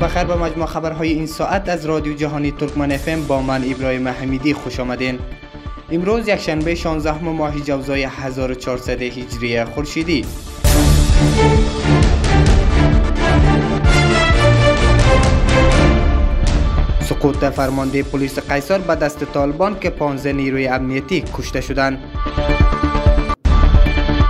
بخیر به مجموع خبر این ساعت از رادیو جهانی ترکمن اف با من ابراهیم حمیدی خوش آمدین امروز یک شنبه 16 همه ماه جوزای 1400 هجری خورشیدی سقوط فرمانده پلیس قیصر به دست طالبان که 15 نیروی امنیتی کشته شدند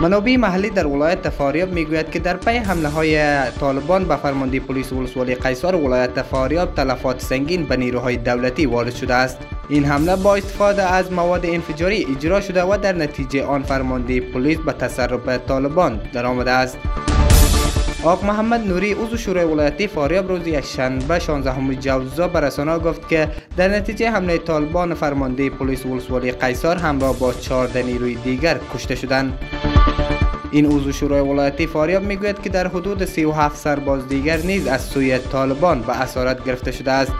منوبی محلی در ولایت فاریاب میگوید که در پی حملهای طالبان به فرماندهی پلیس ولسوال قیصری ولایت فاریاب تلفات سنگین به نیروهای دولتی وارد شده است این حمله با استفاده از مواد انفجاری اجرا شده و در نتیجه آن فرماندهی پلیس به تصرف طالبان در آمده است 奥 محمد نوری وزو شورای ولایتی فاریاب روز ی شنبه 16 جولای بر رسانه گفت که در نتیجه حمله طالبان فرماندهی پلیس ولسی ولی قیصری هم با 14 نیروی دیگر کشته شدند این اوزو شورای ولایتی فاریاب میگوید که در حدود 37 سرباز دیگر نیز از سوی طالبان به اسارت گرفته شده است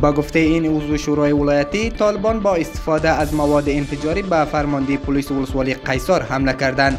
با گفته این اوزو شورای ولایتی طالبان با استفاده از مواد انفجاری به فرماندهی پلیس ولسوالی قیصار حمله کردند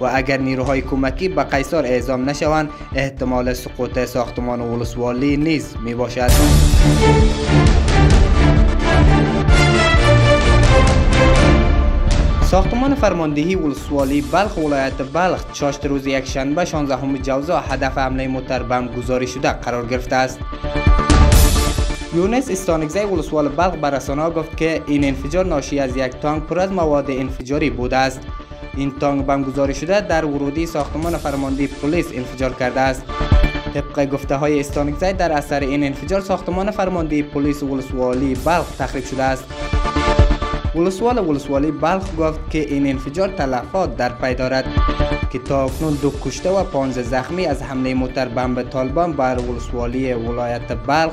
و اگر نیروهای کمکی به قیصر اعزام نشوند احتمال سقوط ساختمان ولسوالی نیز می باشد. ساختمان فرماندهی ولسوالی بلخ ولایت بلخ چاشت روز یک شنبه 16 همه جوزا هدف عمله متربم گزاری شده قرار گرفته است. یونس استانگزه ولسوال بلخ برسانه گفت که این انفجار ناشی از یک تانک پر از مواد انفجاری بوده است. این تانگ بم дар شده در ورودی ساختمان فرماندهی پلیس انفجار کرده است طبق گفته های استانگزای در اثر این انفجار ساختمان فرماندهی پلیس ولسوالی بلخ تخریب شده است ولسوال ولسوالی بلخ گفت که این انفجار تلفات در پی دارد که تا اکنون دو کشته و پانزه زخمی از حمله موتر بمب طالبان بر ولسوالی ولایت بلخ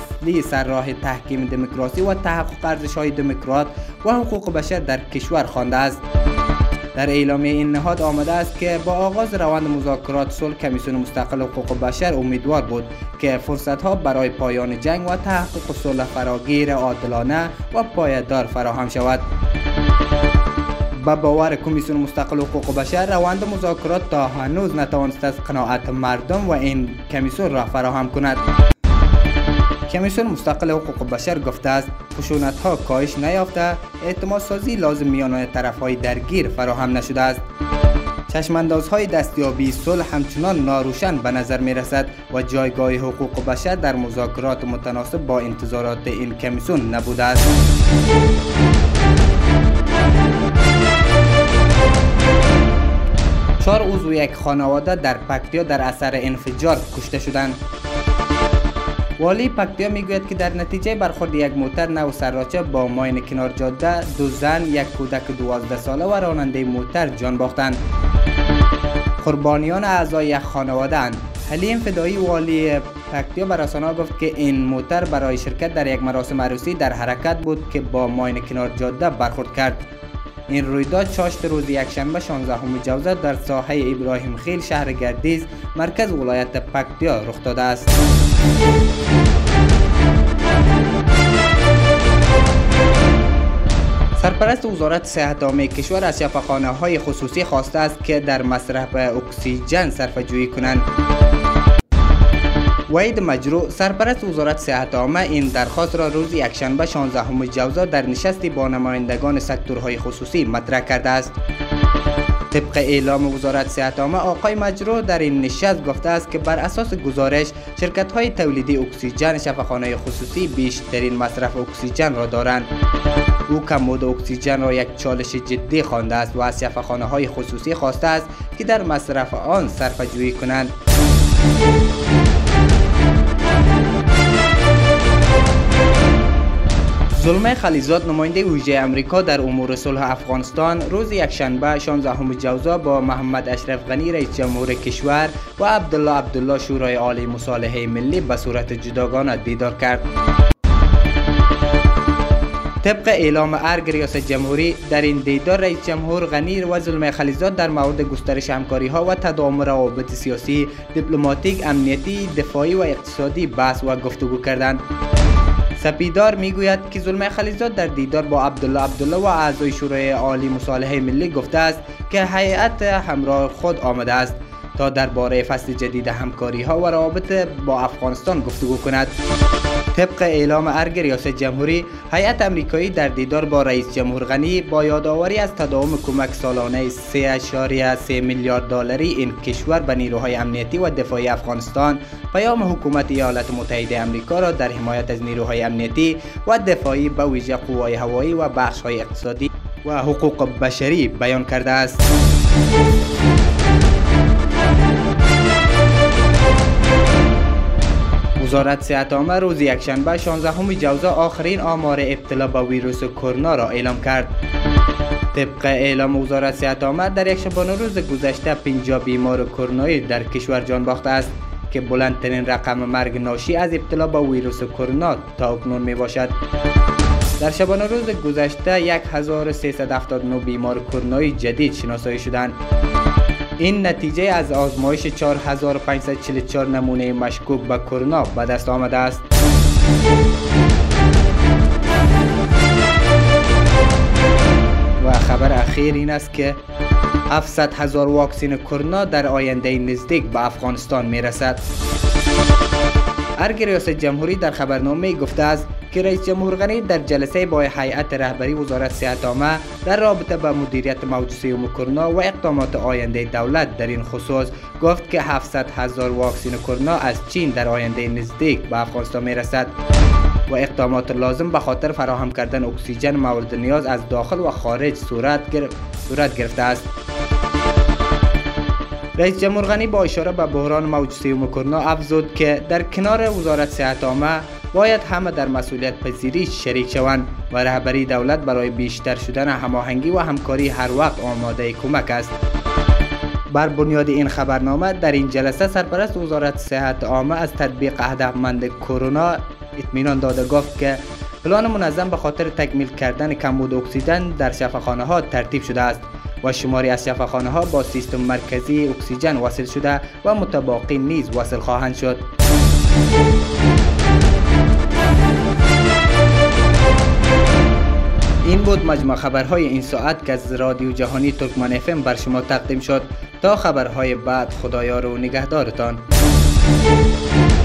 اصلی سر راه تحکیم دموکراسی و تحقق ارزش های دموکرات و حقوق بشر در در اعلام این نهاد آمده است که با آغاز روند مذاکرات صلح کمیسیون مستقل حقوق بشر امیدوار بود که فرصت ها برای پایان جنگ و تحقق صلح فراگیر عادلانه و پایدار فراهم شود با باور کمیسیون مستقل حقوق بشر روند مذاکرات تا هنوز نتوانست از قناعت مردم و این کمیسیون را فراهم کند کمیسیون مستقل حقوق بشر گفته است خشونت ها کاهش نیافته اعتماد سازی لازم میان طرف های درگیر فراهم نشده است چشمانداز های دستیابی صلح همچنان ناروشن به نظر می رسد و جایگاه حقوق بشر در مذاکرات متناسب با انتظارات این کمیسیون نبوده است چهار عضو یک خانواده در پکتیا در اثر انفجار کشته شدند والی پکتیا میگوید که در نتیجه برخورد یک موتر نو سراچه با ماین کنار جاده دو زن یک کودک دوازده ساله و راننده موتر جان باختند. قربانیان اعضای یک خانواده اند. حلیم فدایی والی پکتیا براسان ها گفت که این موتر برای شرکت در یک مراسم عروسی در حرکت بود که با ماین کنار جاده برخورد کرد. این رویداد چاشت روز یک شنبه شانزه همو جوزه در ساحه ابراهیم خیل شهر گردیز مرکز ولایت پکتیا رخ داده است. سرپرست وزارت صحت عامه کشور از شفاخانه های خصوصی خواسته است که در مصرف اکسیژن صرف جویی کنند وید مجرو سرپرست وزارت صحت عامه این درخواست را روز یکشنبه 16 جوزا در نشستی با نمایندگان سکتورهای خصوصی مطرح کرده است طبق اعلام وزارت صحت عامه آقای مجرو در این نشست گفته است که بر اساس گزارش شرکت های تولیدی اکسیژن شفاخانه خصوصی بیشترین مصرف اکسیژن را دارند او کمبود اکسیژن را یک چالش جدی خوانده است و از شفاخانه های خصوصی خواسته است که در مصرف آن صرفه جویی کنند Zulmay Khalizad numayinde Uyjay Amerika dar umur sulh Afganistan roz yakshanba 16-hum jauza ba Mahamad Ashraf Ghani reis jamur kishwar wa Abdullah Abdullah shura ali musalihay milli ba surat judagana didar kard. طبق اعلام ارگ ریاست جمهوری در این دیدار رئیس جمهور غنی و ظلم خلیزات در مورد گسترش همکاری ها و تداوم روابط سیاسی، دیپلماتیک، امنیتی، دفاعی و اقتصادی بحث و گفتگو کردند. سپیدار میگوید که ظلم خلیزات در دیدار با عبدالله عبدالله و اعضای شورای عالی مصالحه ملی گفته است که هیئت همراه خود آمده است. تا در باره فصل جدید همکاری ها و رابط با افغانستان گفتگو کند. طبق اعلام ارگ ریاست جمهوری، هیئت امریکایی در دیدار با رئیس جمهور غنی با یاداوری از تداوم کمک سالانه 3.3 میلیارد دلاری این کشور به نیروهای امنیتی و دفاعی افغانستان پیام حکومت ایالات متحده امریکا را در حمایت از نیروهای امنیتی و دفاعی به ویژه قوای هوایی و بخش های اقتصادی و حقوق بشری بیان کرده است. وزارت صحت عامه روز یک شنبه 16ام جوزه آخرین آمار ابتلا به ویروس کرونا را اعلام کرد طبق اعلام وزارت صحت عامه در یک شنبه روز گذشته 50 بیمار کرونایی در کشور جان باخته است که بلندترین رقم مرگ ناشی از ابتلا به ویروس کرونا تا به امروز میباشد در شنبه روز گذشته 1379 بیمار کرونایی جدید شناسایی شدند این نتیجه از آزمایش 4544 نمونه مشکوک به کرونا به دست آمده است. و خبر اخیر این است که 700 هزار واکسین کرونا در آینده نزدیک به افغانستان میرسد. ار گریوس جمهوری در خبرنامه گفته است که رئیس جمهور غنی در جلسه با هیئت رهبری وزارت صحت عامه در رابطه با مدیریت موجسه و کرونا و اقدامات آینده دولت در این خصوص گفت که 700 هزار واکسین کرونا از چین در آینده نزدیک به افغانستان می رسد و اقدامات لازم به خاطر فراهم کردن اکسیژن مورد نیاز از داخل و خارج صورت گرفت صورت گرفته است رئیس جمهور غنی با اشاره به بحران موجودی و کرونا افزود که در کنار وزارت صحت عامه باید همه در مسئولیت پذیری شریک شوند و رهبری دولت برای بیشتر شدن هماهنگی و همکاری هر وقت آماده کمک است بر بنیاد این خبرنامه در این جلسه سرپرست وزارت صحت عامه از تطبیق هدفمند کرونا اطمینان داده گفت که پلان منظم به خاطر تکمیل کردن کمبود اکسیژن در شفاخانه ها ترتیب شده است و شماری از شفاخانه ها با سیستم مرکزی اکسیژن وصل شده و متباقی نیز وصل خواهند شد. این بود مجموع خبرهای این ساعت که از رادیو جهانی ترکمان افم بر شما تقدیم شد تا خبرهای بعد خدایار و نگهدارتان. Thank you.